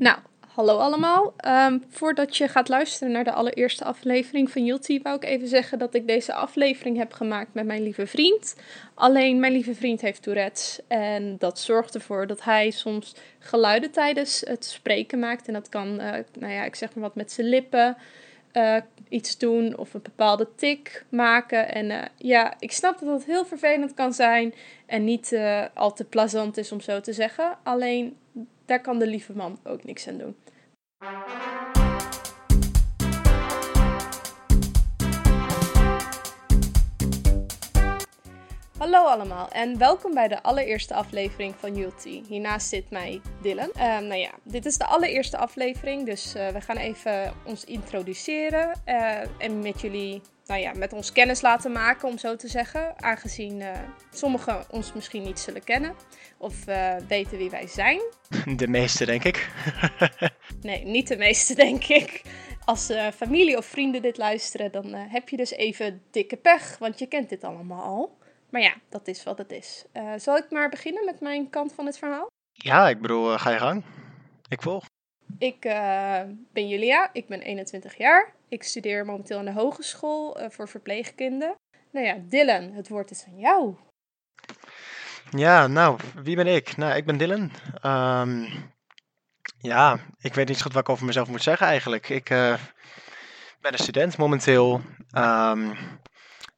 Nou, hallo allemaal. Ehm, voordat je gaat luisteren naar de allereerste aflevering van Yulti, wou ik even zeggen dat ik deze aflevering heb gemaakt met mijn lieve vriend. Alleen mijn lieve vriend heeft Tourette's en dat zorgt ervoor dat hij soms geluiden tijdens het spreken maakt. En dat kan, eh, nou ja, ik zeg maar wat met zijn lippen. eh, iets doen of een bepaalde tik maken. En eh, ja, ik snap dat dat heel vervelend kan zijn en niet eh, al te plezant is om zo te zeggen. Alleen daar kan de lieve man ook niks aan doen. Hallo allemaal en welkom bij de allereerste aflevering van Yulti. Hiernaast zit mij Dylan. Ehm, nou ja, dit is de allereerste aflevering, dus eh, we gaan even ons introduceren eh, en met jullie, nou ja, met ons kennis laten maken, om zo te zeggen. Aangezien eh, sommigen ons misschien niet zullen kennen of eh, weten wie wij zijn. De meeste, denk ik. Nee, niet de meeste, denk ik. Als eh, familie of vrienden dit luisteren, dan heb je dus even dikke pech, want je kent dit allemaal al. Maar ja, dat is wat het is. Zal ik maar beginnen met mijn kant van het verhaal? ja, ik bedoel, ga je gang. Ik volg. Ik eh, ben Julia, ik ben 21 jaar. Ik studeer momenteel aan de hogeschool eh, voor verpleegkunde. Nou ja, Dylan, het woord is aan jou. Ja, nou, wie ben ik? Nou, ik ben Dylan. Ehm, ja, ik weet niet goed wat ik over mezelf moet zeggen eigenlijk. Ik eh, ben een student momenteel. Ehm,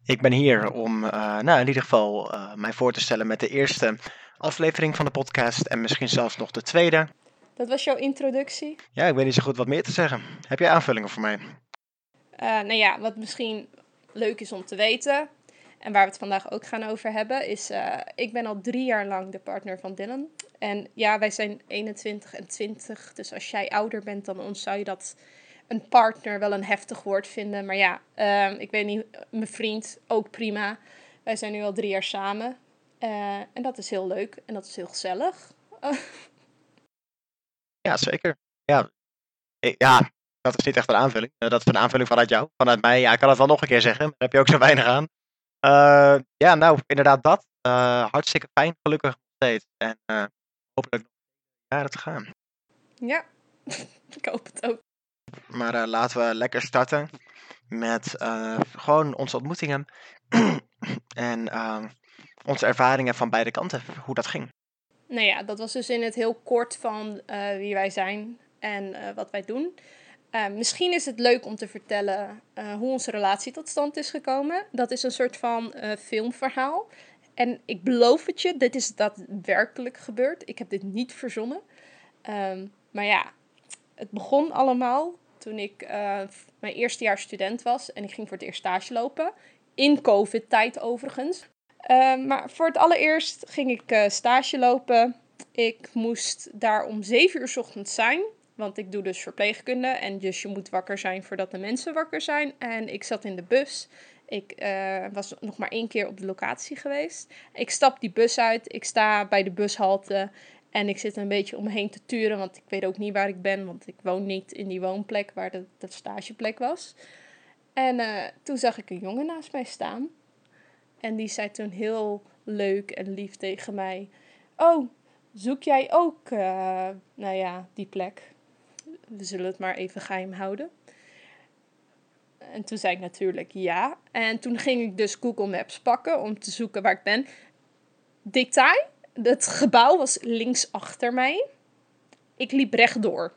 ik ben hier om, nou, in ieder geval mij voor te stellen met de eerste aflevering van de podcast en misschien zelfs nog de tweede. Dat was jouw introductie. Ja, ik weet niet zo goed wat meer te zeggen. Heb jij aanvullingen voor mij? Eh, nou ja, wat misschien leuk is om te weten, en waar we het vandaag ook gaan over hebben, is: eh, ik ben al drie jaar lang de partner van Dylan. En ja, wij zijn 21 en 20, dus als jij ouder bent dan ons, zou je dat een partner wel een heftig woord vinden. Maar ja, ehm, ik weet niet, mijn vriend ook prima. Wij zijn nu al drie jaar samen. Eh, en dat is heel leuk en dat is heel gezellig. Ja, zeker. Ja, ik- ja dat is niet echt een aanvulling. Eh, dat is een aanvulling vanuit jou, vanuit mij. Ja, ik kan het wel nog een keer zeggen, maar daar heb je ook zo weinig aan. Eh, ja, nou, inderdaad dat. Eh, hartstikke fijn, gelukkig nog steeds. En eh, hopelijk nog jaren te gaan. ja, ik hoop het ook. Maar laten we lekker starten met gewoon onze ontmoetingen. en onze ervaringen van beide kanten, hoe dat ging. Nou ja, dat was dus in het heel kort van eh, wie wij zijn en eh, wat wij doen. Eh, misschien is het leuk om te vertellen hoe onze relatie tot stand is gekomen. Dat is een soort van filmverhaal. En ik beloof het je, dit is daadwerkelijk gebeurd. Ik heb dit niet verzonnen. Ehm, maar ja, het begon allemaal toen ik mijn eerste jaar student was. En ik ging voor het eerst stage lopen. In COVID-tijd overigens. Uh, maar voor het allereerst ging ik uh, stage lopen. Ik moest daar om 7 uur ochtends zijn. Want ik doe dus verpleegkunde. En dus je moet wakker zijn voordat de mensen wakker zijn. En ik zat in de bus. Ik uh, was nog maar één keer op de locatie geweest. Ik stap die bus uit. Ik sta bij de bushalte. En ik zit een beetje om me heen te turen. Want ik weet ook niet waar ik ben. Want ik woon niet in die woonplek waar de, stageplek was. En uh, toen zag ik een jongen naast mij staan. En die zei toen heel leuk en lief tegen mij: Oh, zoek jij ook, uh, nou ja, die plek? We zullen het maar even geheim houden. En toen zei ik natuurlijk ja. En toen ging ik dus Google Maps pakken om te zoeken waar ik ben. Detail: het gebouw was links achter mij. Ik liep rechtdoor.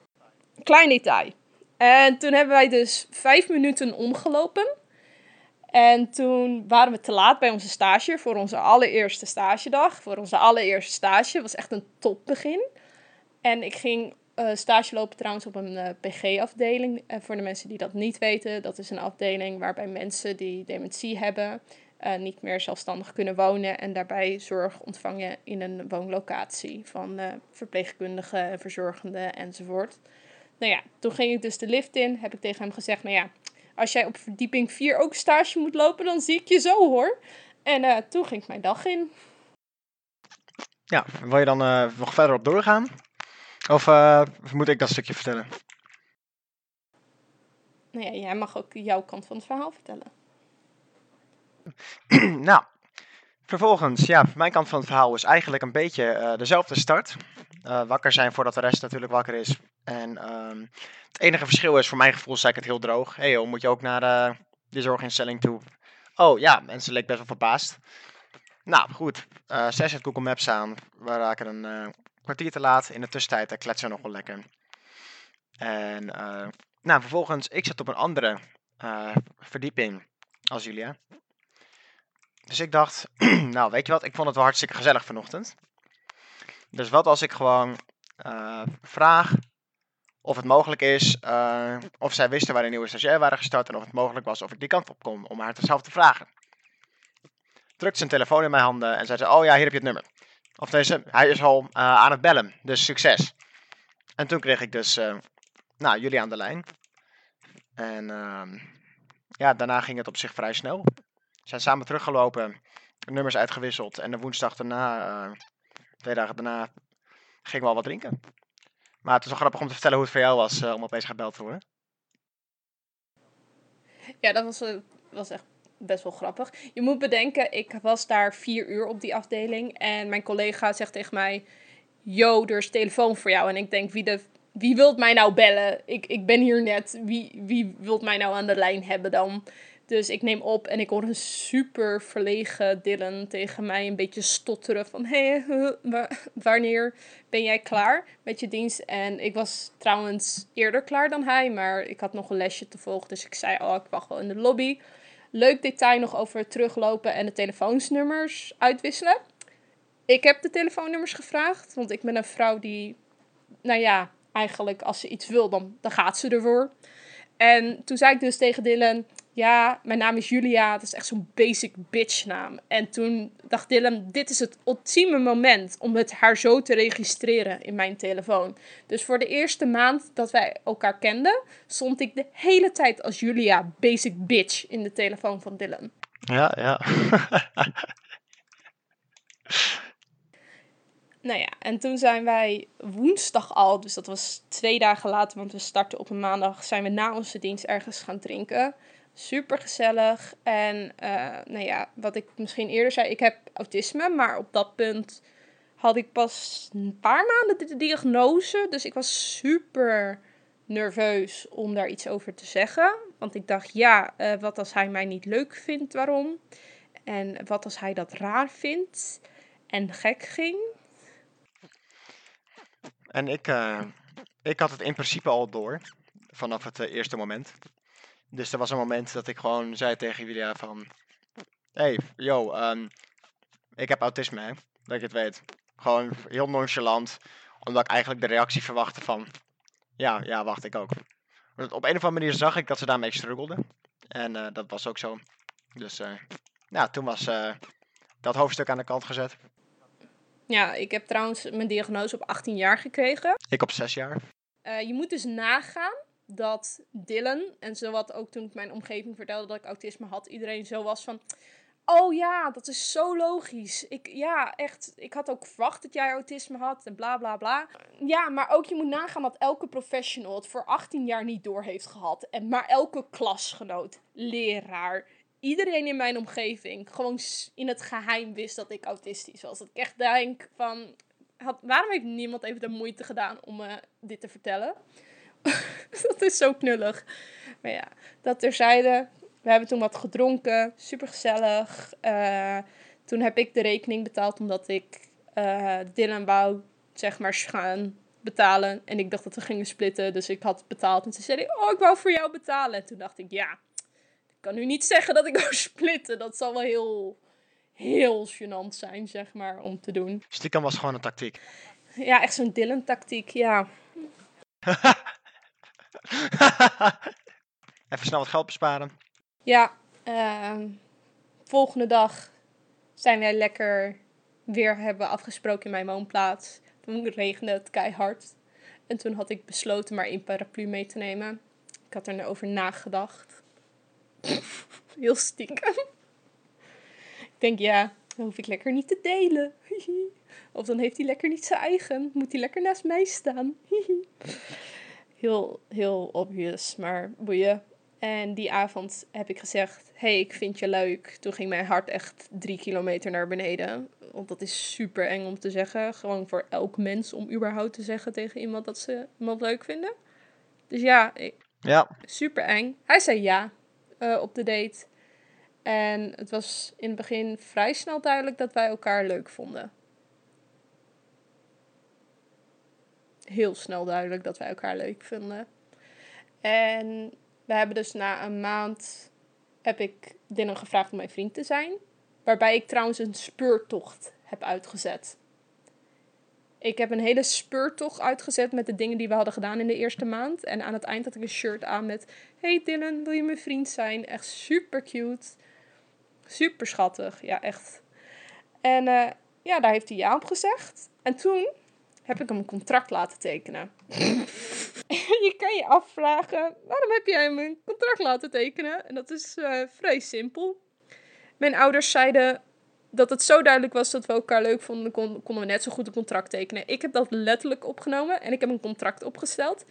Klein detail. En toen hebben wij dus vijf minuten omgelopen. En toen waren we te laat bij onze stage voor onze allereerste stagedag. Voor onze allereerste stage. Was echt een topbegin. En ik ging uh, stage lopen trouwens op een uh, PG-afdeling. Voor de mensen die dat niet weten, dat is een afdeling waarbij mensen die dementie hebben... Uh, niet meer zelfstandig kunnen wonen en daarbij zorg ontvangen in een woonlocatie van verpleegkundigen, verzorgenden enzovoort. Nou ja, toen ging ik dus de lift in, heb ik tegen hem gezegd, nou ja, als jij op verdieping 4 ook stage moet lopen, dan zie ik je zo hoor. En uh, toen ging ik mijn dag in. Ja, wil je dan uh, nog verder op doorgaan? Of uh, moet ik dat stukje vertellen? Nou ja, jij mag ook jouw kant van het verhaal vertellen. nou, vervolgens, ja, mijn kant van het verhaal is eigenlijk een beetje dezelfde start. Wakker zijn voordat de rest natuurlijk wakker is. En ehm, het enige verschil is, voor mijn gevoel, zei ik het heel droog. Hé hey, moet je ook naar de, de zorginstelling toe? Oh ja, mensen leek best wel verbaasd. Nou, goed. Uh, zes het Google Maps aan. We raken een uh, kwartier te laat. In de tussentijd uh, kletsen we nog wel lekker. En nou, vervolgens, ik zat op een andere verdieping als Julia. Dus ik dacht, nou weet je wat, ik vond het wel hartstikke gezellig vanochtend. Dus wat als ik gewoon vraag of het mogelijk is, of zij wisten waar een nieuwe stagiair waren gestart en of het mogelijk was of ik die kant op kom om haar zelf te vragen drukt zijn telefoon in mijn handen en zei ze, oh ja, hier heb je het nummer. Of deze, hij is al uh, aan het bellen, dus succes. En toen kreeg ik dus, uh, nou, jullie aan de lijn. En uh, ja, daarna ging het op zich vrij snel. We zijn samen teruggelopen, nummers uitgewisseld. En de woensdag daarna, twee dagen daarna, gingen we al wat drinken. Maar het is wel grappig om te vertellen hoe het voor jou was om opeens gebeld te worden. Ja, dat was, was echt best wel grappig. Je moet bedenken, ik was daar vier uur op die afdeling. En mijn collega zegt tegen mij: Yo, er is telefoon voor jou. En ik denk: wie, de, wie wilt mij nou bellen? Ik, ik ben hier net. Wie, wie wilt mij nou aan de lijn hebben dan? Dus ik neem op en ik hoor een super verlegen Dylan tegen mij een beetje stotteren van... Hé, wanneer ben jij klaar met je dienst? En ik was trouwens eerder klaar dan hij, maar ik had nog een lesje te volgen. Dus ik zei, oh, ik wacht wel in de lobby. Leuk detail nog over teruglopen en de telefoonsnummers uitwisselen. Ik heb de telefoonnummers gevraagd, want ik ben een vrouw die, nou ja, eigenlijk als ze iets wil, dan, dan gaat ze ervoor. En toen zei ik dus tegen Dylan, ja, mijn naam is Julia. Dat is echt zo'n basic bitch naam. En toen dacht Dylan, dit is het ultieme moment om het haar zo te registreren in mijn telefoon. Dus voor de eerste maand dat wij elkaar kenden, stond ik de hele tijd als Julia basic bitch in de telefoon van Dylan. Ja, ja. nou ja, en toen zijn wij woensdag al, dus dat was twee dagen later, want we starten op een maandag, zijn we na onze dienst ergens gaan drinken. Super gezellig. En uh, nou ja, wat ik misschien eerder zei, ik heb autisme, maar op dat punt had ik pas een paar maanden de diagnose. Dus ik was super nerveus om daar iets over te zeggen. Want ik dacht, ja, uh, wat als hij mij niet leuk vindt, waarom? En wat als hij dat raar vindt en gek ging? En ik, uh, ik had het in principe al door, vanaf het eerste moment. Dus er was een moment dat ik gewoon zei tegen Julia van... Hey, yo, um, ik heb autisme, hè. Dat je het weet. Gewoon heel nonchalant. Omdat ik eigenlijk de reactie verwachtte van... Ja, ja, wacht, ik ook. op een of andere manier zag ik dat ze daarmee struggelde. En uh, dat was ook zo. Dus, nou, toen was dat hoofdstuk aan de kant gezet. Ja, ik heb trouwens mijn diagnose op 18 jaar gekregen. Ik op 6 jaar. je moet dus nagaan dat Dylan, en zo wat ook toen ik mijn omgeving vertelde dat ik autisme had, iedereen zo was van. Oh ja, dat is zo logisch. Ik, ja, echt. Ik had ook verwacht dat jij autisme had en bla bla bla. Ja, maar ook je moet nagaan dat elke professional het voor 18 jaar niet door heeft gehad. En maar elke klasgenoot, leraar, iedereen in mijn omgeving gewoon in het geheim wist dat ik autistisch was. Dat ik echt denk van. Had, waarom heeft niemand even de moeite gedaan om me dit te vertellen? dat is zo knullig. Maar ja, dat terzijde. We hebben toen wat gedronken. Super gezellig. Uh, toen heb ik de rekening betaald omdat ik uh, Dylan wou, zeg maar, gaan betalen. En ik dacht dat we gingen splitten. Dus ik had betaald. En ze zei, oh, ik wou voor jou betalen. En toen dacht ik, ja, kan nu niet zeggen dat ik wou splitten. Dat zal wel heel, heel gênant zijn, zeg maar, om te doen. Stiekem was gewoon een tactiek. Ja, echt zo'n Dylan-tactiek, ja. Even snel wat geld besparen. Ja, uh, volgende dag zijn wij lekker weer hebben afgesproken in mijn woonplaats. Toen regende het keihard. En toen had ik besloten maar één paraplu mee te nemen. Ik had erover nagedacht. Heel stiekem. ik denk, ja, dan hoef ik lekker niet te delen. of dan heeft hij lekker niet zijn eigen. Moet hij lekker naast mij staan. heel, heel obvious, maar boeien. En die avond heb ik gezegd: hey, ik vind je leuk. Toen ging mijn hart echt drie kilometer naar beneden. Want dat is super eng om te zeggen. Gewoon voor elk mens om überhaupt te zeggen tegen iemand dat ze iemand leuk vinden. Dus ja, ja. super eng. Hij zei ja uh, op de date. En het was in het begin vrij snel duidelijk dat wij elkaar leuk vonden. Heel snel duidelijk dat wij elkaar leuk vonden. En we hebben dus na een maand heb ik Dylan gevraagd om mijn vriend te zijn. Waarbij ik trouwens een speurtocht heb uitgezet. Ik heb een hele speurtocht uitgezet met de dingen die we hadden gedaan in de eerste maand. En aan het eind had ik een shirt aan met: Hey Dylan, wil je mijn vriend zijn? Echt super cute. Super schattig. Ja, echt. En uh, ja, daar heeft hij ja op gezegd. En toen heb ik hem een contract laten tekenen. je kan je afvragen, waarom heb jij hem een contract laten tekenen? En dat is uh, vrij simpel. Mijn ouders zeiden dat het zo duidelijk was dat we elkaar leuk vonden, kon, konden we net zo goed een contract tekenen. Ik heb dat letterlijk opgenomen en ik heb een contract opgesteld,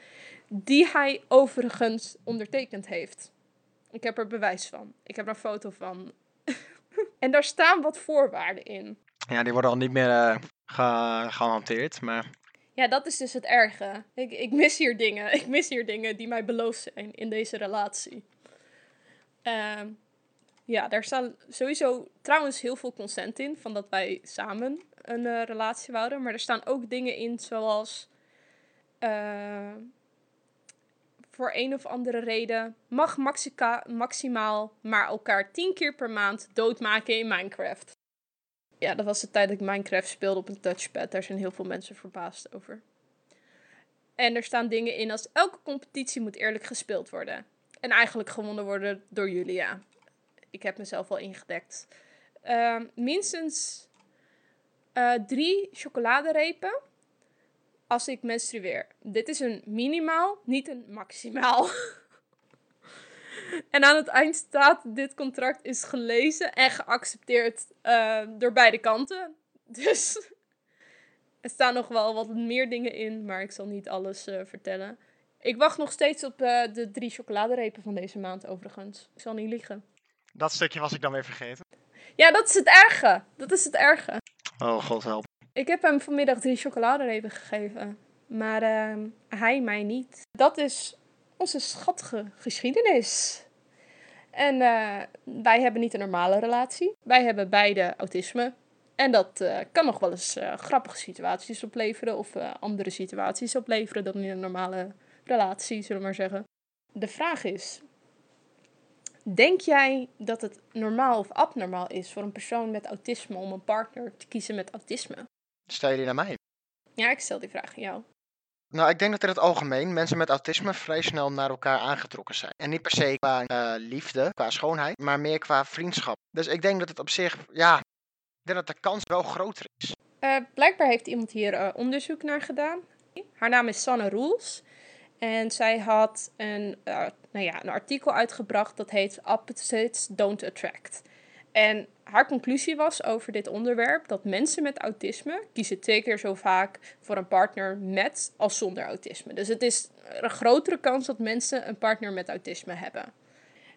die hij overigens ondertekend heeft. Ik heb er bewijs van. Ik heb er een foto van. en daar staan wat voorwaarden in. Ja, die worden al niet meer uh, gehanteerd, maar... Ja, dat is dus het erge. Ik, ik mis hier dingen. Ik mis hier dingen die mij beloofd zijn in deze relatie. Ehm, ja, daar staan sowieso trouwens heel veel consent in. Van dat wij samen een uh, relatie wouden. Maar er staan ook dingen in zoals... Uh, voor een of andere reden mag maximaal maar elkaar tien keer per maand doodmaken in Minecraft. Ja, dat was de tijd dat ik Minecraft speelde op een touchpad. Daar zijn heel veel mensen verbaasd over. En er staan dingen in als elke competitie moet eerlijk gespeeld worden. En eigenlijk gewonnen worden door Julia. Ik heb mezelf al ingedekt. Uh, minstens uh, drie chocoladerepen als ik menstrueer. Dit is een minimaal, niet een maximaal. En aan het eind staat: dit contract is gelezen en geaccepteerd uh, door beide kanten. Dus er staan nog wel wat meer dingen in, maar ik zal niet alles uh, vertellen. Ik wacht nog steeds op uh, de drie chocoladerepen van deze maand, overigens. Ik zal niet liegen. Dat stukje was ik dan weer vergeten. Ja, dat is het erge. Dat is het erge. Oh, god help. Ik heb hem vanmiddag drie chocoladerepen gegeven. Maar uh, hij mij niet. Dat is onze schattige geschiedenis. En uh, wij hebben niet een normale relatie. Wij hebben beide autisme. En dat uh, kan nog wel eens uh, grappige situaties opleveren. Of andere situaties opleveren dan in een normale relatie, zullen we maar zeggen. De vraag is: Denk jij dat het normaal of abnormaal is voor een persoon met autisme om een partner te kiezen met autisme? Stel je die naar mij? Ja, ik stel die vraag aan jou. Nou, ik denk dat in het algemeen mensen met autisme vrij snel naar elkaar aangetrokken zijn. En niet per se qua uh, liefde, qua schoonheid, maar meer qua vriendschap. Dus ik denk dat het op zich, ja, ik denk dat de kans wel groter is. Uh, blijkbaar heeft iemand hier uh, onderzoek naar gedaan. Haar naam is Sanne Roels. En zij had een, nou ja, een artikel uitgebracht dat heet Opposites Don't Attract. En haar conclusie was over dit onderwerp dat mensen met autisme kiezen twee keer zo vaak voor een partner met als zonder autisme. Dus het is een grotere kans dat mensen een partner met autisme hebben.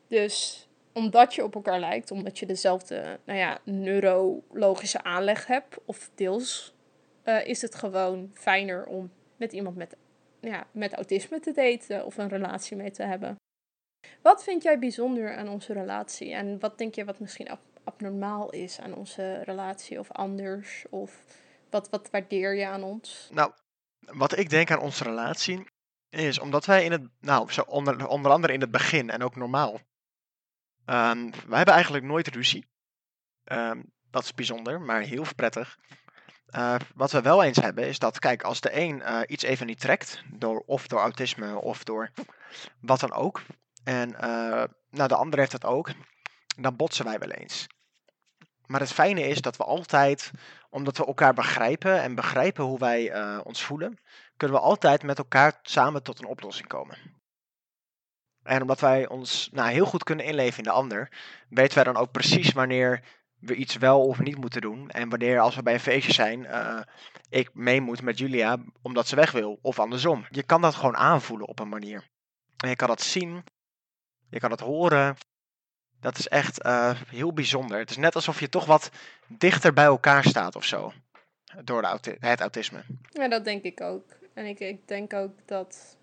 Dus omdat je op elkaar lijkt, omdat je dezelfde nou ja, neurologische aanleg hebt, of deels, uh, is het gewoon fijner om met iemand met, ja, met autisme te daten of een relatie mee te hebben. Wat vind jij bijzonder aan onze relatie en wat denk je wat misschien abnormaal is aan onze relatie of anders? Of wat, wat waardeer je aan ons? Nou, wat ik denk aan onze relatie is omdat wij in het, nou, zo onder, onder andere in het begin en ook normaal, um, wij hebben eigenlijk nooit ruzie. Um, dat is bijzonder, maar heel prettig. Uh, wat we wel eens hebben is dat, kijk, als de een uh, iets even niet trekt, door, of door autisme of door wat dan ook, en uh, nou, de ander heeft dat ook, dan botsen wij wel eens. Maar het fijne is dat we altijd, omdat we elkaar begrijpen en begrijpen hoe wij uh, ons voelen, kunnen we altijd met elkaar samen tot een oplossing komen. En omdat wij ons nou, heel goed kunnen inleven in de ander, weten wij dan ook precies wanneer we iets wel of niet moeten doen. En wanneer, als we bij een feestje zijn, uh, ik mee moet met Julia omdat ze weg wil. Of andersom. Je kan dat gewoon aanvoelen op een manier. En je kan dat zien. Je kan het horen. Dat is echt uh, heel bijzonder. Het is net alsof je toch wat dichter bij elkaar staat of zo. Door de het autisme. Ja, dat denk ik ook. En ik, ik denk ook dat.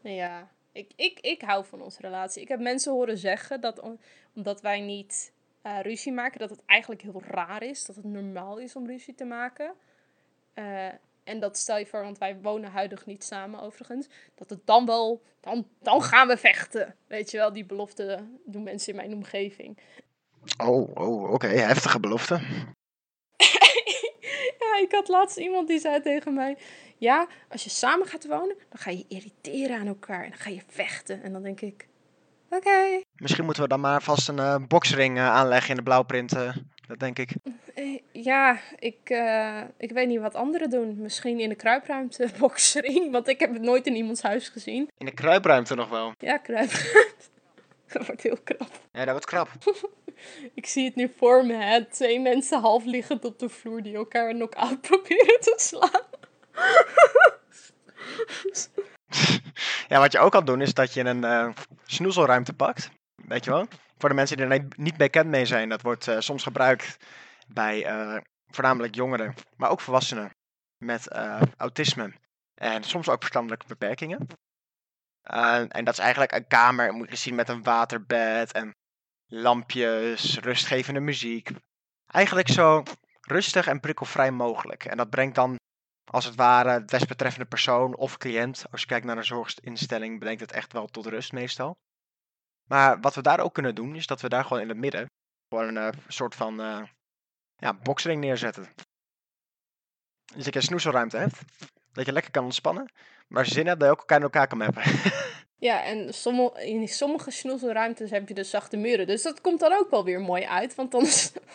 Nou ja, ik, ik, ik hou van onze relatie. Ik heb mensen horen zeggen dat omdat wij niet uh, ruzie maken, dat het eigenlijk heel raar is. Dat het normaal is om ruzie te maken. Uh, en dat stel je voor, want wij wonen huidig niet samen overigens. Dat het dan wel, dan, dan gaan we vechten. Weet je wel, die belofte doen mensen in mijn omgeving. Oh, oh oké, heftige belofte. ja, ik had laatst iemand die zei tegen mij: Ja, als je samen gaat wonen, dan ga je irriteren aan elkaar en dan ga je vechten. En dan denk ik: Oké. Misschien moeten we dan maar vast een uh, boksring uh, aanleggen in de blauwprint. Uh, dat denk ik. Ja, ik, ik weet niet wat anderen doen. Misschien in de kruipruimte boksring, want ik heb het nooit in iemands huis gezien. In de kruipruimte nog wel? Ja, kruipruimte. Dat wordt heel krap. Ja, dat wordt krap. ik zie het nu voor me, hè. Twee mensen half liggend op de vloer die elkaar knock-out proberen te slaan. ja, wat je ook kan doen is dat je een uh, snoezelruimte pakt. Weet je wel? Voor de mensen die er niet bekend mee zijn. Dat wordt uh, soms gebruikt bij uh, voornamelijk jongeren, maar ook volwassenen met autisme. En soms ook verstandelijke beperkingen. en dat is eigenlijk een kamer, moet je zien, met een waterbed en lampjes, rustgevende muziek. Eigenlijk zo rustig en prikkelvrij mogelijk. En dat brengt dan als het ware de desbetreffende persoon of cliënt, als je kijkt naar een zorginstelling, brengt het echt wel tot rust meestal. Maar wat we daar ook kunnen doen, is dat we daar gewoon in het midden gewoon een uh, soort van uh, ja, boksring neerzetten. Dus dat je een snoezelruimte hebt, dat je lekker kan ontspannen, maar zin hebt, dat je ook elkaar in elkaar kan mappen. Ja, en in sommige snoezelruimtes heb je dus zachte muren. Dus dat komt dan ook wel weer mooi uit. Want dan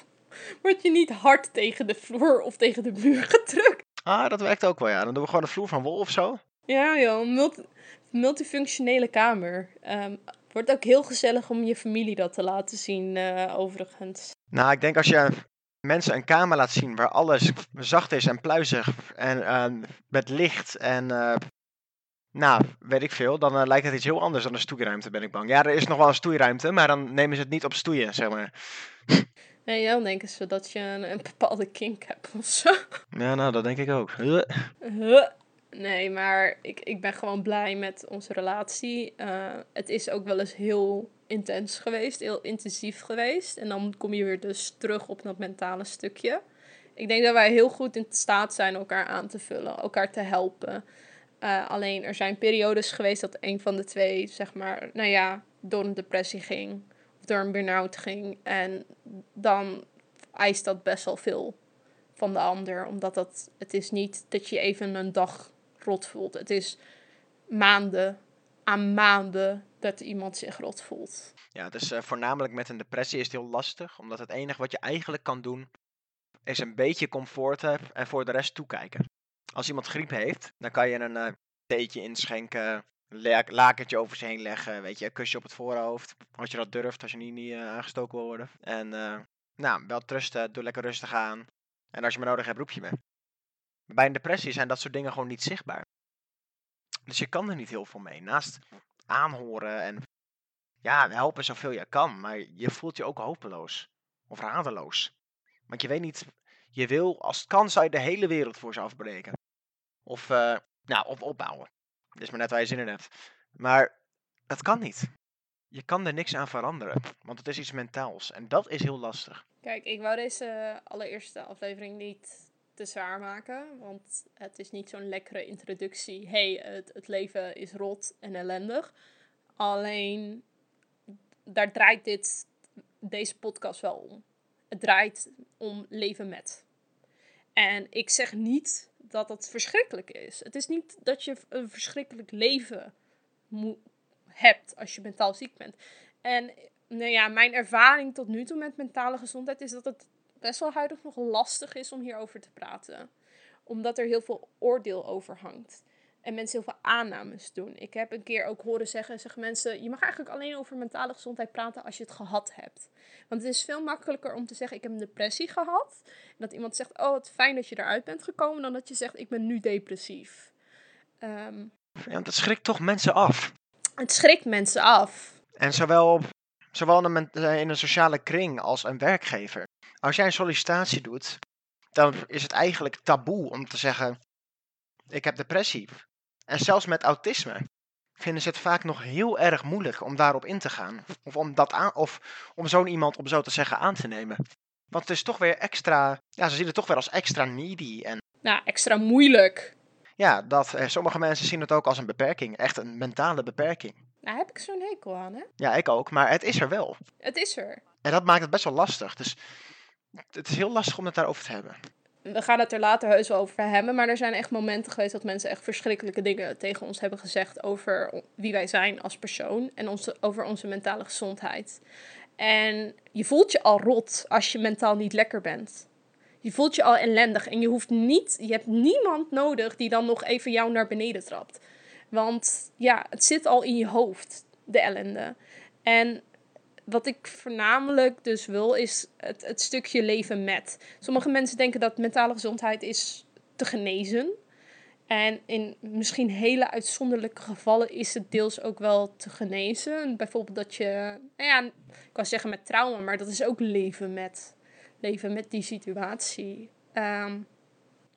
word je niet hard tegen de vloer of tegen de muur gedrukt. Ah, dat werkt ook wel, ja. Dan doen we gewoon een vloer van wol of zo. Ja, joh. Multi multifunctionele kamer. Um, wordt ook heel gezellig om je familie dat te laten zien, uh, overigens. Nou, ik denk als je mensen een kamer laat zien waar alles zacht is en pluizig en uh, met licht en uh, nou, weet ik veel, dan uh, lijkt het iets heel anders dan een stoeiruimte, ben ik bang. Ja, er is nog wel een stoeiruimte, maar dan nemen ze het niet op stoeien, zeg maar. Nee, dan denken ze dat je een, een bepaalde kink hebt of zo. Ja, nou, dat denk ik ook. Nee, maar ik, ik ben gewoon blij met onze relatie. Uh, het is ook wel eens heel intens geweest, heel intensief geweest. En dan kom je weer dus terug op dat mentale stukje. Ik denk dat wij heel goed in staat zijn elkaar aan te vullen, elkaar te helpen. Uh, alleen er zijn periodes geweest dat een van de twee, zeg maar, nou ja, door een depressie ging. Of door een burn-out ging. En dan eist dat best wel veel van de ander. Omdat dat, het is niet dat je even een dag rot voelt. Het is maanden aan maanden dat iemand zich rot voelt. Ja, dus uh, voornamelijk met een depressie is het heel lastig. Omdat het enige wat je eigenlijk kan doen, is een beetje comfort hebben en voor de rest toekijken. Als iemand griep heeft, dan kan je een uh, theetje inschenken, een lakentje over ze heen leggen, weet je, een kusje op het voorhoofd. Als je dat durft, als je niet, niet uh, aangestoken wil worden. En nou, wel trusten, doe lekker rustig aan. En als je me nodig hebt, roep je me. Bij een depressie zijn dat soort dingen gewoon niet zichtbaar. Dus je kan er niet heel veel mee. Naast aanhoren en ja, helpen zoveel je kan. Maar je voelt je ook hopeloos. Of radeloos. Want je weet niet je wil, als het kan, zou je de hele wereld voor ze afbreken. Of, uh, nou, of opbouwen. Dat is maar net waar je zin in hebt. Maar dat kan niet. Je kan er niks aan veranderen, want het is iets mentaals. En dat is heel lastig. Kijk, ik wou deze allereerste aflevering niet te zwaar maken. Want het is niet zo'n lekkere introductie. hey, het, het leven is rot en ellendig. Alleen, daar draait dit, deze podcast wel om. Het draait om leven met. En ik zeg niet dat het verschrikkelijk is. Het is niet dat je een verschrikkelijk leven hebt als je mentaal ziek bent. En nou ja, mijn ervaring tot nu toe met mentale gezondheid is dat het best wel huidig nog lastig is om hierover te praten. Omdat er heel veel oordeel over hangt en mensen heel veel aannames doen. Ik heb een keer ook horen zeggen, zeggen mensen, je mag eigenlijk alleen over mentale gezondheid praten als je het gehad hebt. Want het is veel makkelijker om te zeggen, ik heb een depressie gehad. En dat iemand zegt, oh wat fijn dat je eruit bent gekomen, dan dat je zegt, ik ben nu depressief. Um, ja, dat schrikt toch mensen af? Het schrikt mensen af. En zowel op Zowel in een, eh, in een sociale kring als een werkgever. Als jij een sollicitatie doet, dan is het eigenlijk taboe om te zeggen: Ik heb depressie. En zelfs met autisme vinden ze het vaak nog heel erg moeilijk om daarop in te gaan. Of om, dat aan, of om zo'n iemand, om zo te zeggen, aan te nemen. Want het is toch weer extra. Ja, ze zien het toch weer als extra needy. En Nou, extra moeilijk. ja, dat, eh, sommige mensen zien het ook als een beperking. Echt een mentale beperking. Daar heb ik zo'n hekel aan, hè? Ja, ik ook. Maar het is er wel. Het is er. En dat maakt het best wel lastig. Dus het is heel lastig om het daarover te hebben. We gaan het er later heus wel over hebben, maar er zijn echt momenten geweest dat mensen echt verschrikkelijke dingen tegen ons hebben gezegd over wie wij zijn als persoon en onze, over onze mentale gezondheid. En je voelt je al rot als je mentaal niet lekker bent. Je voelt je al ellendig en je hoeft niet, je hebt niemand nodig die dan nog even jou naar beneden trapt. Want ja, het zit al in je hoofd, de ellende. En wat ik voornamelijk dus wil, is het, het stukje leven met. Sommige mensen denken dat mentale gezondheid is te genezen. En in misschien hele uitzonderlijke gevallen is het deels ook wel te genezen. Bijvoorbeeld dat je, nou ja, ik kan zeggen met trauma, maar dat is ook leven met. Leven met die situatie. Ehm,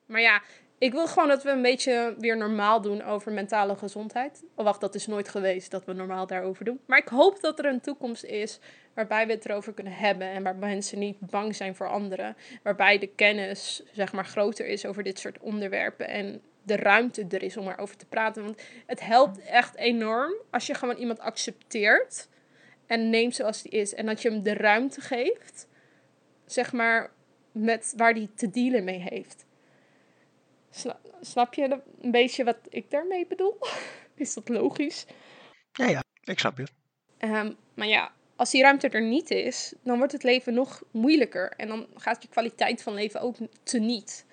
maar ja, ik wil gewoon dat we een beetje weer normaal doen over mentale gezondheid. Oh, wacht, dat is nooit geweest dat we normaal daarover doen. Maar ik hoop dat er een toekomst is waarbij we het erover kunnen hebben. En waar mensen niet bang zijn voor anderen. Waarbij de kennis, zeg maar, groter is over dit soort onderwerpen. En de ruimte er is om erover te praten. Want het helpt echt enorm als je gewoon iemand accepteert. En neemt zoals die is. En dat je hem de ruimte geeft. Zeg maar, met waar hij te dealen mee heeft. Sna- snap je een beetje wat ik daarmee bedoel? Is dat logisch? Ja, ja, ik snap je. Ehm, maar ja, als die ruimte er niet is, dan wordt het leven nog moeilijker. En dan gaat je kwaliteit van leven ook teniet.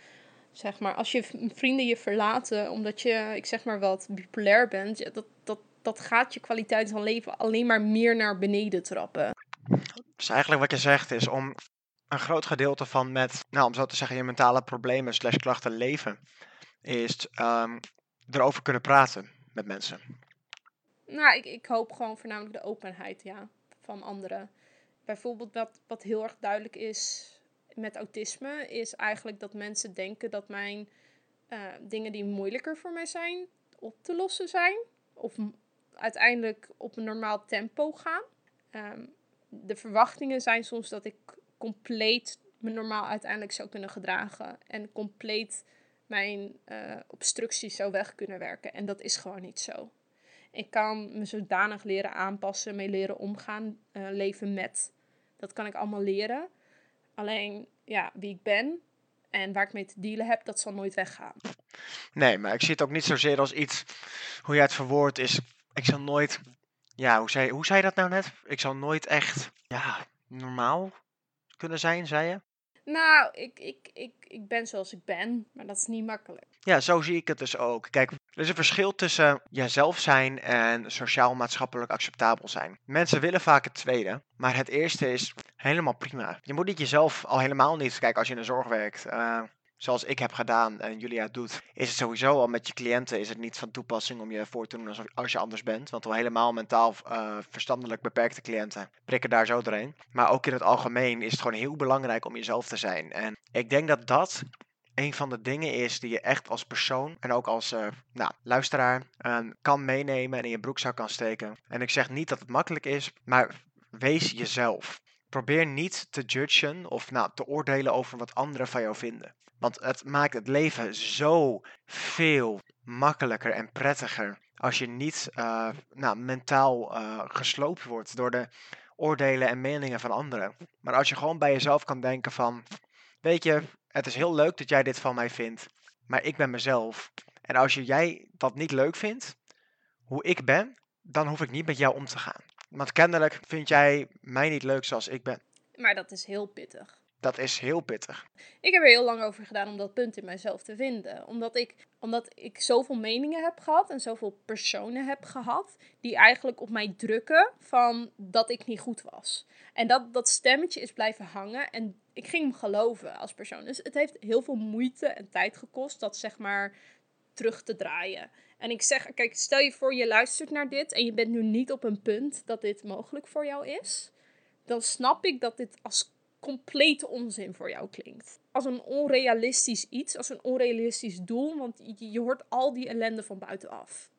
Zeg maar, als je vrienden je verlaten omdat je, ik zeg maar wat, bipolair bent, ja, dat, dat, dat gaat je kwaliteit van leven alleen maar meer naar beneden trappen. Dus eigenlijk wat je zegt is om een groot gedeelte van met, nou om zo te zeggen, je mentale problemen slash klachten leven, is ehm, erover kunnen praten met mensen. Nou, ik, ik hoop gewoon voornamelijk de openheid, ja, van anderen. Bijvoorbeeld wat, wat heel erg duidelijk is met autisme, is eigenlijk dat mensen denken dat mijn eh, dingen die moeilijker voor mij zijn, op te lossen zijn. Of uiteindelijk op een normaal tempo gaan. Ehm, de verwachtingen zijn soms dat ik compleet me normaal uiteindelijk zou kunnen gedragen. En compleet mijn eh, obstructies zou weg kunnen werken. En dat is gewoon niet zo. Ik kan me zodanig leren aanpassen, mee leren omgaan, eh, leven met. Dat kan ik allemaal leren. Alleen, ja, wie ik ben en waar ik mee te dealen heb, dat zal nooit weggaan. Nee, maar ik zie het ook niet zozeer als iets, hoe jij het verwoordt is, ik zal nooit, ja, hoe zei, hoe zei je dat nou net? Ik zal nooit echt, ja, normaal kunnen zijn, zei je? Nou, ik, ik, ik, ik ben zoals ik ben, maar dat is niet makkelijk. Ja, zo zie ik het dus ook. Kijk, er is een verschil tussen jezelf zijn en sociaal-maatschappelijk acceptabel zijn. Mensen willen vaak het tweede, maar het eerste is helemaal prima. Je moet niet jezelf al helemaal niet, kijk, als je in de zorg werkt, eh, zoals ik heb gedaan en Julia doet, is het sowieso al met je cliënten is het niet van toepassing om je voor te doen als je anders bent. Want al helemaal mentaal eh, verstandelijk beperkte cliënten prikken daar zo doorheen. Maar ook in het algemeen is het gewoon heel belangrijk om jezelf te zijn. En ik denk dat dat een van de dingen is die je echt als persoon en ook als eh, nou, luisteraar ehm, kan meenemen en in je broekzak kan steken. En ik zeg niet dat het makkelijk is, maar wees jezelf. Probeer niet te judgen of nou, te oordelen over wat anderen van jou vinden. Want het maakt het leven zo veel makkelijker en prettiger als je niet eh, nou, mentaal eh, gesloopt wordt door de oordelen en meningen van anderen. Maar als je gewoon bij jezelf kan denken van, weet je, het is heel leuk dat jij dit van mij vindt, maar ik ben mezelf. En als je, jij dat niet leuk vindt, hoe ik ben, dan hoef ik niet met jou om te gaan. Want kennelijk vind jij mij niet leuk zoals ik ben. Maar dat is heel pittig. Dat is heel pittig. Ik heb er heel lang over gedaan om dat punt in mijzelf te vinden. Omdat ik, omdat ik zoveel meningen heb gehad en zoveel personen heb gehad. die eigenlijk op mij drukken van dat ik niet goed was. En dat, dat stemmetje is blijven hangen. En ik ging hem geloven als persoon. Dus het heeft heel veel moeite en tijd gekost dat zeg maar terug te draaien. En ik zeg, kijk, stel je voor je luistert naar dit en je bent nu niet op een punt dat dit mogelijk voor jou is. Dan snap ik dat dit als complete onzin voor jou klinkt. Als een onrealistisch iets, als een onrealistisch doel, want je, hoort al die ellende van buitenaf.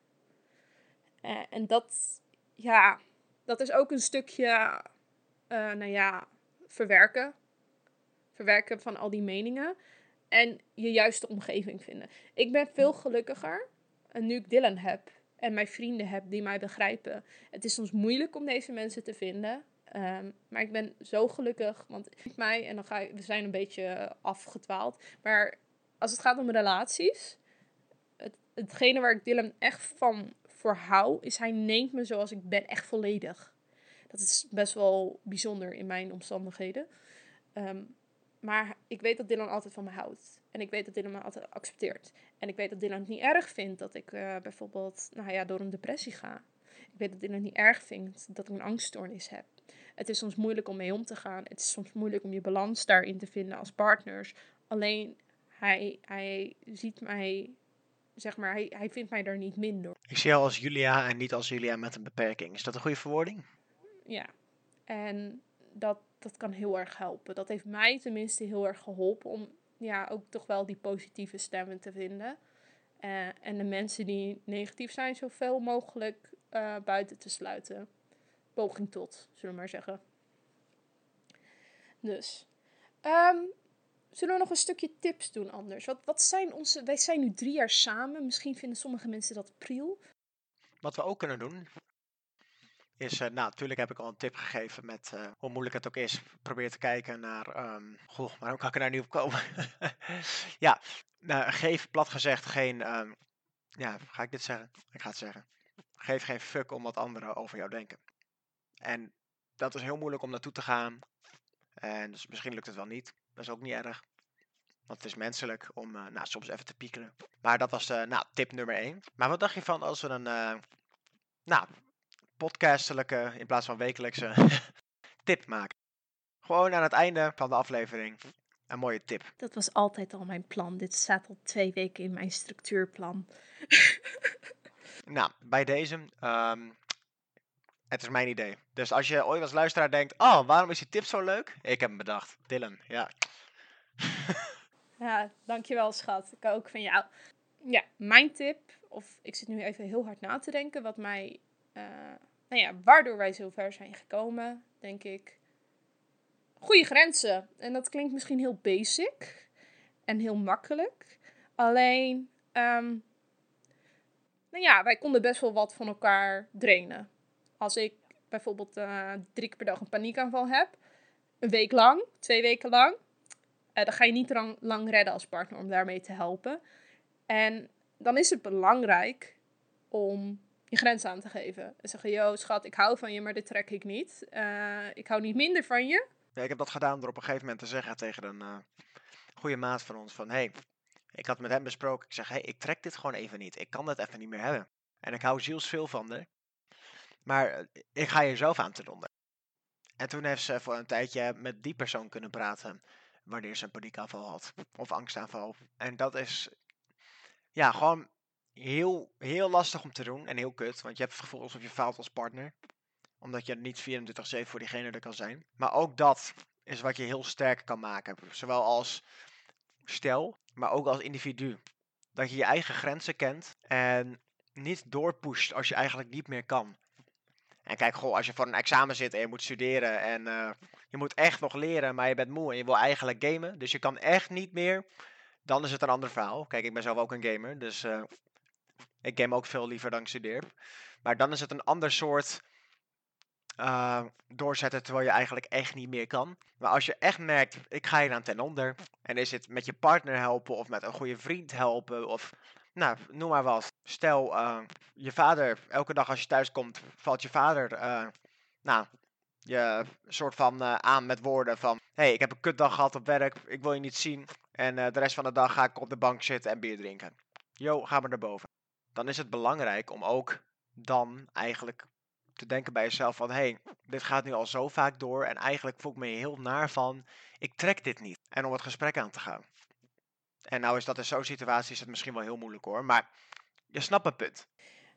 Uh, en dat, ja, dat is ook een stukje, uh, nou ja, verwerken. Verwerken van al die meningen. En je juiste omgeving vinden. Ik ben veel gelukkiger en nu ik Dylan heb en mijn vrienden heb die mij begrijpen. Het is soms moeilijk om deze mensen te vinden. Um, maar ik ben zo gelukkig, want mij, en dan ga ik, we zijn een beetje afgedwaald. Maar als het gaat om relaties, het, hetgene waar ik Dylan echt van voor is hij neemt me zoals ik ben, echt volledig. Dat is best wel bijzonder in mijn omstandigheden. Um, maar ik weet dat Dylan altijd van me houdt. En ik weet dat Dylan me altijd accepteert. En ik weet dat Dylan het niet erg vindt dat ik uh, bijvoorbeeld nou ja, door een depressie ga. Ik weet dat Dylan het niet erg vindt dat ik een angststoornis heb. Het is soms moeilijk om mee om te gaan. Het is soms moeilijk om je balans daarin te vinden als partners. Alleen hij, hij ziet mij, zeg maar, hij, hij vindt mij daar niet minder. Ik zie jou als Julia en niet als Julia met een beperking. Is dat een goede verwoording? Ja. En dat, dat kan heel erg helpen. Dat heeft mij tenminste heel erg geholpen om ja, ook toch wel die positieve stemmen te vinden. Uh, en de mensen die negatief zijn, zoveel mogelijk uh, buiten te sluiten. Poging tot, zullen we maar zeggen. Dus. Um, zullen we nog een stukje tips doen anders? Wat, wat zijn onze. Wij zijn nu drie jaar samen. Misschien vinden sommige mensen dat pril. Wat we ook kunnen doen, is, uh, nou, natuurlijk heb ik al een tip gegeven met uh, hoe moeilijk het ook is. Probeer te kijken naar, um, goh, maar kan ik er nou niet op komen? ja, uh, geef plat gezegd geen, um, ja, ga ik dit zeggen? Ik ga het zeggen. Geef geen fuck om wat anderen over jou denken. En dat is heel moeilijk om naartoe te gaan. En dus misschien lukt het wel niet. Dat is ook niet erg. Want het is menselijk om nou, soms even te piekeren. Maar dat was nou, tip nummer 1. Maar wat dacht je van als we een nou, podcastelijke in plaats van wekelijkse tip maken. Gewoon aan het einde van de aflevering een mooie tip. Dat was altijd al mijn plan. Dit staat al twee weken in mijn structuurplan. nou, bij deze. Um, het is mijn idee. Dus als je ooit als luisteraar denkt: Oh, waarom is die tip zo leuk? Ik heb hem bedacht. Dylan, ja. ja, dankjewel, schat. Ik ook van jou. Ja, mijn tip, of ik zit nu even heel hard na te denken, wat mij uh, nou ja, waardoor wij zo ver zijn gekomen, denk ik. Goede grenzen. En dat klinkt misschien heel basic en heel makkelijk. Alleen, um, nou ja, wij konden best wel wat van elkaar drainen. Als ik bijvoorbeeld uh, drie keer per dag een paniekaanval heb, een week lang, twee weken lang, uh, dan ga je niet lang, redden als partner om daarmee te helpen. En dan is het belangrijk om je grens aan te geven. En zeggen, yo schat, ik hou van je, maar dit trek ik niet. Uh, ik hou niet minder van je. Ja, ik heb dat gedaan door op een gegeven moment te zeggen tegen een goede maat van ons van, hey, ik had met hem besproken, ik zeg, hey, ik trek dit gewoon even niet. Ik kan dat even niet meer hebben. En ik hou zielsveel van haar. Maar eh, ik ga je zelf aan te doen. En toen heeft ze voor een tijdje met die persoon kunnen praten wanneer ze een paniekaanval had. Of angstaanval. En dat is, ja, gewoon heel, heel lastig om te doen en heel kut. Want je hebt het gevoel alsof je faalt als partner. Omdat je niet 24-7 voor diegene er kan zijn. Maar ook dat is wat je heel sterk kan maken. Zowel als stel, maar ook als individu. Dat je je eigen grenzen kent en niet doorpusht als je eigenlijk niet meer kan. En kijk, goh, als je voor een examen zit en je moet studeren en uh, je moet echt nog leren, maar je bent moe en je wil eigenlijk gamen, dus je kan echt niet meer, dan is het een ander verhaal. Kijk, ik ben zelf ook een gamer, dus uh, ik game ook veel liever dan ik studeer. Maar dan is het een ander soort uh, doorzetten terwijl je eigenlijk echt niet meer kan. Maar als je echt merkt, ik ga hier aan ten onder. En is het met je partner helpen of met een goede vriend helpen of nou, noem maar wat. Stel, uh, je vader, elke dag als je thuis komt, valt je vader, uh, nou, je soort van uh, aan met woorden van: hey, ik heb een kutdag gehad op werk, ik wil je niet zien. En de rest van de dag ga ik op de bank zitten en bier drinken. Yo, ga maar naar boven dan is het belangrijk om ook dan eigenlijk te denken bij jezelf van, hé, hey, dit gaat nu al zo vaak door en eigenlijk voel ik me heel naar van, ik trek dit niet. En om het gesprek aan te gaan. En nou is dat in zo'n situatie is het misschien wel heel moeilijk hoor, maar je snapt mijn punt.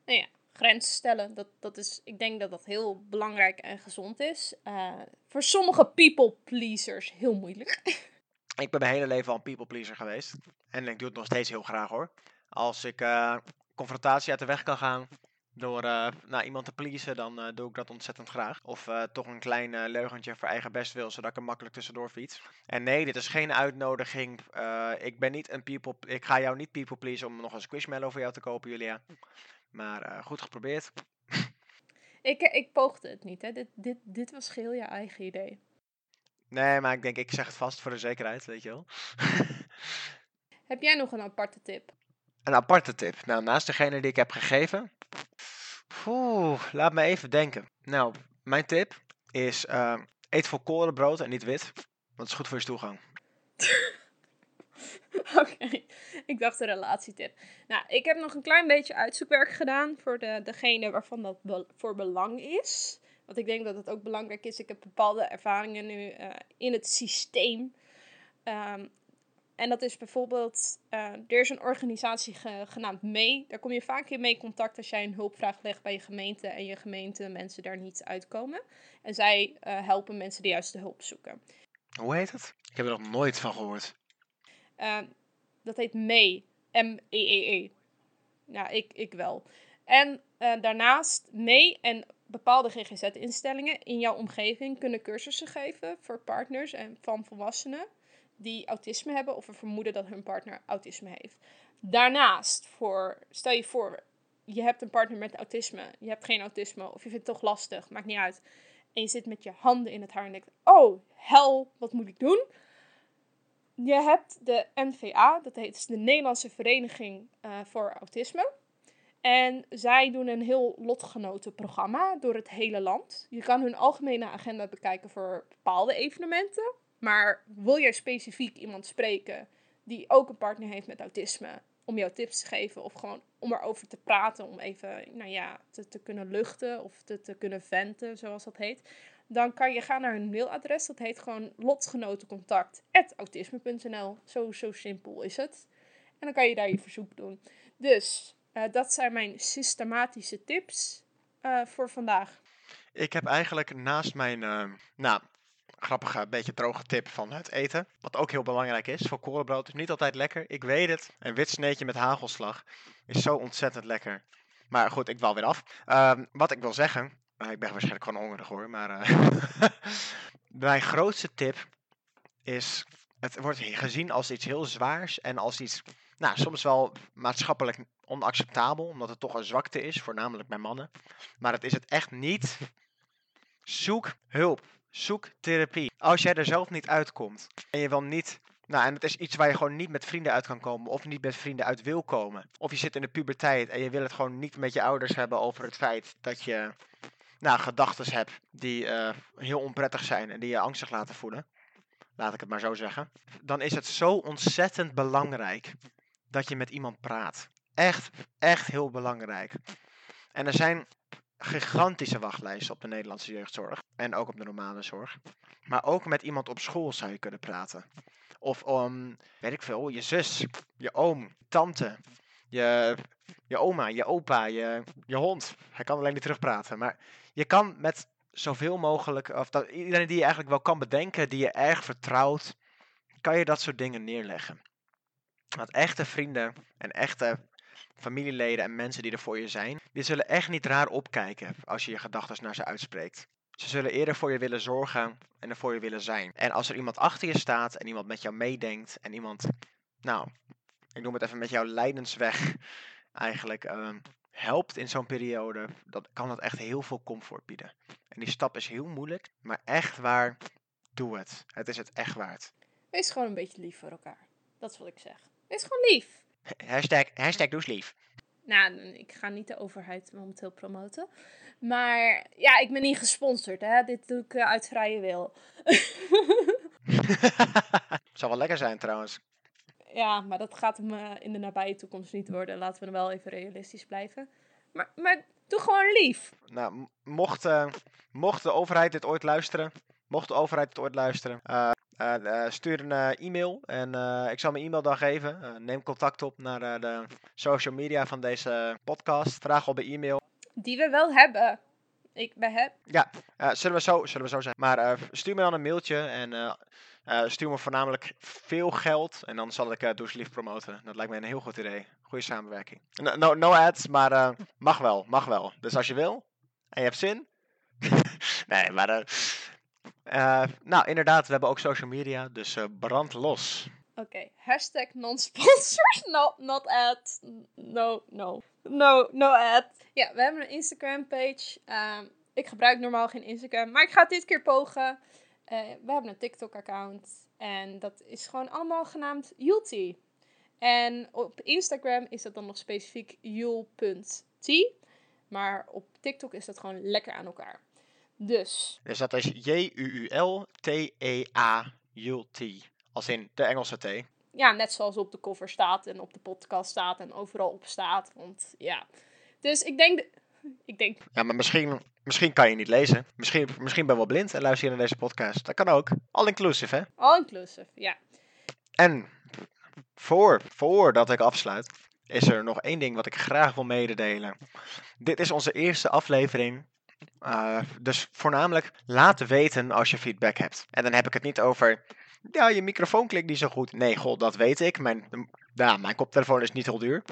Nou ja, grenzen stellen, dat, dat is, ik denk dat dat heel belangrijk en gezond is. Uh, voor sommige people pleasers heel moeilijk. Ik ben mijn hele leven al een people pleaser geweest. En ik doe het nog steeds heel graag hoor. Als ik uh, confrontatie uit de weg kan gaan door uh, nou, iemand te pleasen, dan uh, doe ik dat ontzettend graag. Of toch een klein leugentje voor eigen best wil, zodat ik er makkelijk tussendoor fiets. En nee, dit is geen uitnodiging. ik ben niet een people. Ik ga jou niet people pleasen om nog een squishmallow voor jou te kopen, Julia. Maar goed geprobeerd. ik, ik poogde het niet, hè. Dit, dit, dit was geheel je eigen idee. Nee, maar ik denk, ik zeg het vast voor de zekerheid, weet je wel. heb jij nog een aparte tip? Een aparte tip? Nou, naast degene die ik heb gegeven. Laat me even denken. Nou, mijn tip is: uh, eet volkorenbrood en niet wit. Want is goed voor je stoelgang. Oké, ik dacht een relatietip. Nou, ik heb nog een klein beetje uitzoekwerk gedaan voor de, degene waarvan dat voor belang is. Want ik denk dat het ook belangrijk is. Ik heb bepaalde ervaringen nu uh, in het systeem. Um, en dat is bijvoorbeeld, uh, er is een organisatie genaamd MEE. Daar kom je vaak in mee contact als jij een hulpvraag legt bij je gemeente en je gemeente mensen daar niet uitkomen. En zij uh, helpen mensen de juiste hulp zoeken. Hoe heet het? Ik heb er nog nooit van gehoord. Uh, dat heet MEE. M-E-E-E. -E -E. Nou, ik, ik wel. En daarnaast MEE en bepaalde GGZ-instellingen in jouw omgeving kunnen cursussen geven voor partners en van volwassenen die autisme hebben of een vermoeden dat hun partner autisme heeft. Daarnaast, voor, stel je voor, je hebt een partner met autisme, je hebt geen autisme of je vindt het toch lastig, maakt niet uit. En je zit met je handen in het haar en denkt: Oh, hel, wat moet ik doen? Je hebt de NVA, dat heet de Nederlandse Vereniging uh, voor Autisme. En zij doen een heel lotgenotenprogramma door het hele land. Je kan hun algemene agenda bekijken voor bepaalde evenementen. Maar wil jij specifiek iemand spreken die ook een partner heeft met autisme, om jou tips te geven of gewoon om erover te praten, om even, nou ja, te, te kunnen luchten of te, te kunnen venten, zoals dat heet. Dan kan je gaan naar hun mailadres. Dat heet gewoon lotgenotencontact.autisme.nl. Zo, zo simpel is het. En dan kan je daar je verzoek doen. Dus uh, dat zijn mijn systematische tips uh, voor vandaag. Ik heb eigenlijk naast mijn, uh, nou, grappige, beetje droge tip van het eten. Wat ook heel belangrijk is. Voor korenbrood is niet altijd lekker. Ik weet het. Een wit sneetje met hagelslag is zo ontzettend lekker. Maar goed, ik dwaal weer af. Um, wat ik wil zeggen. Uh, ik ben waarschijnlijk gewoon hongerig hoor. Maar uh, mijn grootste tip is. Het wordt gezien als iets heel zwaars. En als iets. Nou, soms wel maatschappelijk onacceptabel. Omdat het toch een zwakte is. Voornamelijk bij mannen. Maar het is het echt niet. Zoek hulp. Zoek therapie. Als jij er zelf niet uitkomt en je wil niet. Nou, en het is iets waar je gewoon niet met vrienden uit kan komen. Of niet met vrienden uit wil komen. Of je zit in de puberteit en je wil het gewoon niet met je ouders hebben over het feit dat je. Nou, gedachten hebt die uh, heel onprettig zijn en die je angstig laten voelen. Laat ik het maar zo zeggen. Dan is het zo ontzettend belangrijk dat je met iemand praat. Echt, echt heel belangrijk. En er zijn gigantische wachtlijsten op de Nederlandse jeugdzorg. En ook op de normale zorg. Maar ook met iemand op school zou je kunnen praten. Of om, weet ik veel, je zus, je oom, tante, je, je oma, je opa, je, je hond. Hij kan alleen niet terugpraten. Maar je kan met zoveel mogelijk, of iedereen die je eigenlijk wel kan bedenken, die je erg vertrouwt, kan je dat soort dingen neerleggen. Want echte vrienden en echte familieleden en mensen die er voor je zijn, die zullen echt niet raar opkijken als je je gedachten naar ze uitspreekt. Ze zullen eerder voor je willen zorgen en er voor je willen zijn. En als er iemand achter je staat en iemand met jou meedenkt en iemand, nou, ik noem het even met jouw lijdensweg eigenlijk uh, helpt in zo'n periode, dan kan dat echt heel veel comfort bieden. En die stap is heel moeilijk, maar echt waar, doe het. Het is het echt waard. Wees gewoon een beetje lief voor elkaar. Dat is wat ik zeg. Wees gewoon lief. Hashtag, hashtag doe lief. Nou, ik ga niet de overheid momenteel promoten. Maar ja, ik ben niet gesponsord. Hè? Dit doe ik uh, uit vrije wil. Zal wel lekker zijn trouwens. Ja, maar dat gaat hem uh, in de nabije toekomst niet worden. Laten we dan wel even realistisch blijven. Maar, maar doe gewoon lief. Nou, mocht, uh, mocht de overheid dit ooit luisteren. Mocht de overheid dit ooit luisteren. eh, eh, stuur een eh, e-mail en eh, ik zal mijn e-mail dan geven. Eh, neem contact op naar eh, de social media van deze podcast. Vraag op bij e-mail. Die we wel hebben. Ik ben heb. Ja, eh, zullen, we zo, zullen we zo zijn. Maar eh, stuur me dan een mailtje en eh, eh, stuur me voornamelijk veel geld. En dan zal ik uh, Doe eens Lief promoten. Dat lijkt me een heel goed idee. Goede samenwerking. No, no, no ads, maar eh, mag wel, mag wel. Dus als je wil en je hebt zin. nee, maar... eh, nou, inderdaad, we hebben ook social media, dus eh, brand los. Oké, hashtag non-sponsors, not, not ad, no, no, no, no ad. Ja, we hebben een Instagram page. Ehm, ik gebruik normaal geen Instagram, maar ik ga het dit keer pogen. Eh, we hebben een TikTok account en dat is gewoon allemaal genaamd Yulti. En op Instagram is dat dan nog specifiek yul.t, maar op TikTok is dat gewoon lekker aan elkaar. Dus, Dus dat is J-U-U-L-T-E-A, T. Als in de Engelse T. ja, net zoals op de cover staat en op de podcast staat en overal op staat, want ja. Dus ik denk, de- ik denk Ja, maar misschien, misschien kan je niet lezen. Misschien, misschien ben je wel blind en luister je naar deze podcast. Dat kan ook. All inclusive, hè? all inclusive, ja. En voor, voordat ik afsluit, is er nog één ding wat ik graag wil mededelen. Dit is onze eerste aflevering. Eh, dus voornamelijk laat weten als je feedback hebt. En dan heb ik het niet over. Ja, je microfoon klinkt niet zo goed. Nee, god, dat weet ik. Mijn, ja, mijn koptelefoon is niet heel duur.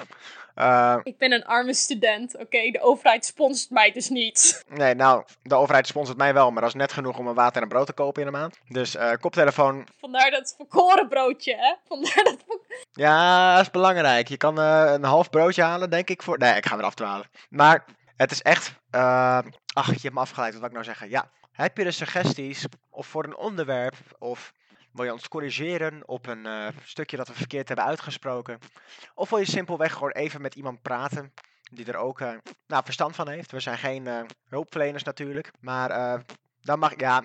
Eh, Ik ben een arme student, oké? De overheid sponsort mij dus niet. nee, nou, de overheid sponsort mij wel, maar dat is net genoeg om een water en een brood te kopen in een maand. Dus eh, koptelefoon, Vandaar dat volkoren broodje, hè? Vandaar dat Ja, dat is belangrijk. Je kan een half broodje halen, denk ik. Voor... Nee, ik ga weer afdwalen. Maar het is echt. eh, Ach, je hebt me afgeleid. Wat wil ik nou zeggen? Ja. Heb je de suggesties of voor een onderwerp? Of wil je ons corrigeren op een eh, stukje dat we verkeerd hebben uitgesproken? Of wil je simpelweg gewoon even met iemand praten die er ook eh, nou, verstand van heeft? We zijn geen eh, hulpverleners natuurlijk. Maar dan mag. Ja,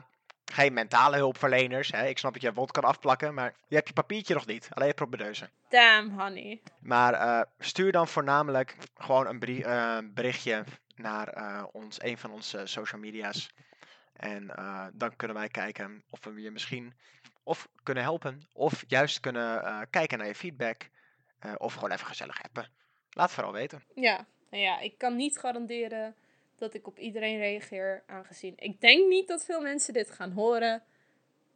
geen mentale hulpverleners. Hè? Ik snap dat je wond kan afplakken, maar je hebt je papiertje nog niet. Alleen je. Damn, honey. Maar eh, stuur dan voornamelijk gewoon een brie- eh, berichtje naar eh, ons, een van onze social media's. En dan kunnen wij kijken of we je misschien of kunnen helpen, of juist kunnen kijken naar je feedback, of gewoon even gezellig appen. Laat vooral weten. Ja, nou ja, ik kan niet garanderen dat ik op iedereen reageer, aangezien ik denk niet dat veel mensen dit gaan horen.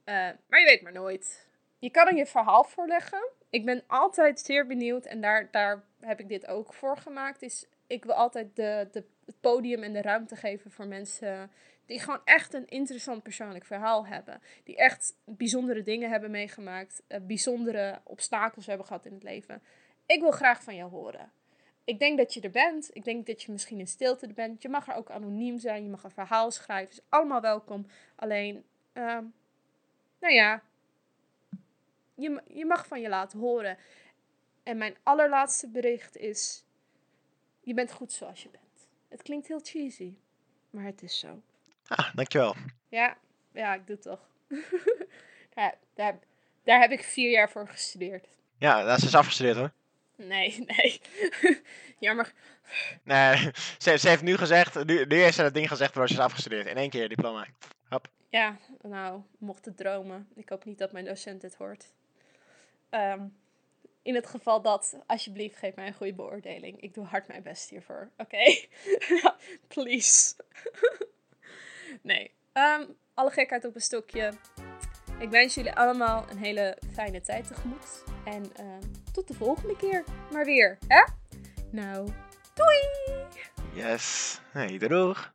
Eh, maar je weet maar nooit. Je kan je verhaal voorleggen. Ik ben altijd zeer benieuwd en daar, daar heb ik dit ook voor gemaakt. Is ik wil altijd de, de, het podium en de ruimte geven voor mensen die gewoon echt een interessant persoonlijk verhaal hebben. Die echt bijzondere dingen hebben meegemaakt, eh, bijzondere obstakels hebben gehad in het leven. Ik wil graag van jou horen. Ik denk dat je er bent. Ik denk dat je misschien in stilte er bent. Je mag er ook anoniem zijn. Je mag een verhaal schrijven. Is allemaal welkom. Alleen, ehm, nou ja, je, je mag van je laten horen. En mijn allerlaatste bericht is: je bent goed zoals je bent. Het klinkt heel cheesy, maar het is zo. Ah, dankjewel. Ja, ja, ik doe het toch. ja, daar, daar heb ik vier jaar voor gestudeerd. Ja, dat is afgestudeerd hoor. Nee, nee. Jammer. Nee, ze, ze heeft nu gezegd, nu, nu heeft ze dat ding gezegd waar ze is afgestudeerd. In één keer diploma. Hop. Ja, nou, mocht het dromen. Ik hoop niet dat mijn docent dit hoort. Ehm, in het geval dat, alsjeblieft, geef mij een goede beoordeling. Ik doe hard mijn best hiervoor, oké? Please. nee, Ehm, alle gekheid op een stokje. Ik wens jullie allemaal een hele fijne tijd tegemoet. En ehm, tot de volgende keer. Maar weer, hè? Nou, doei! Yes. Hey, doeg.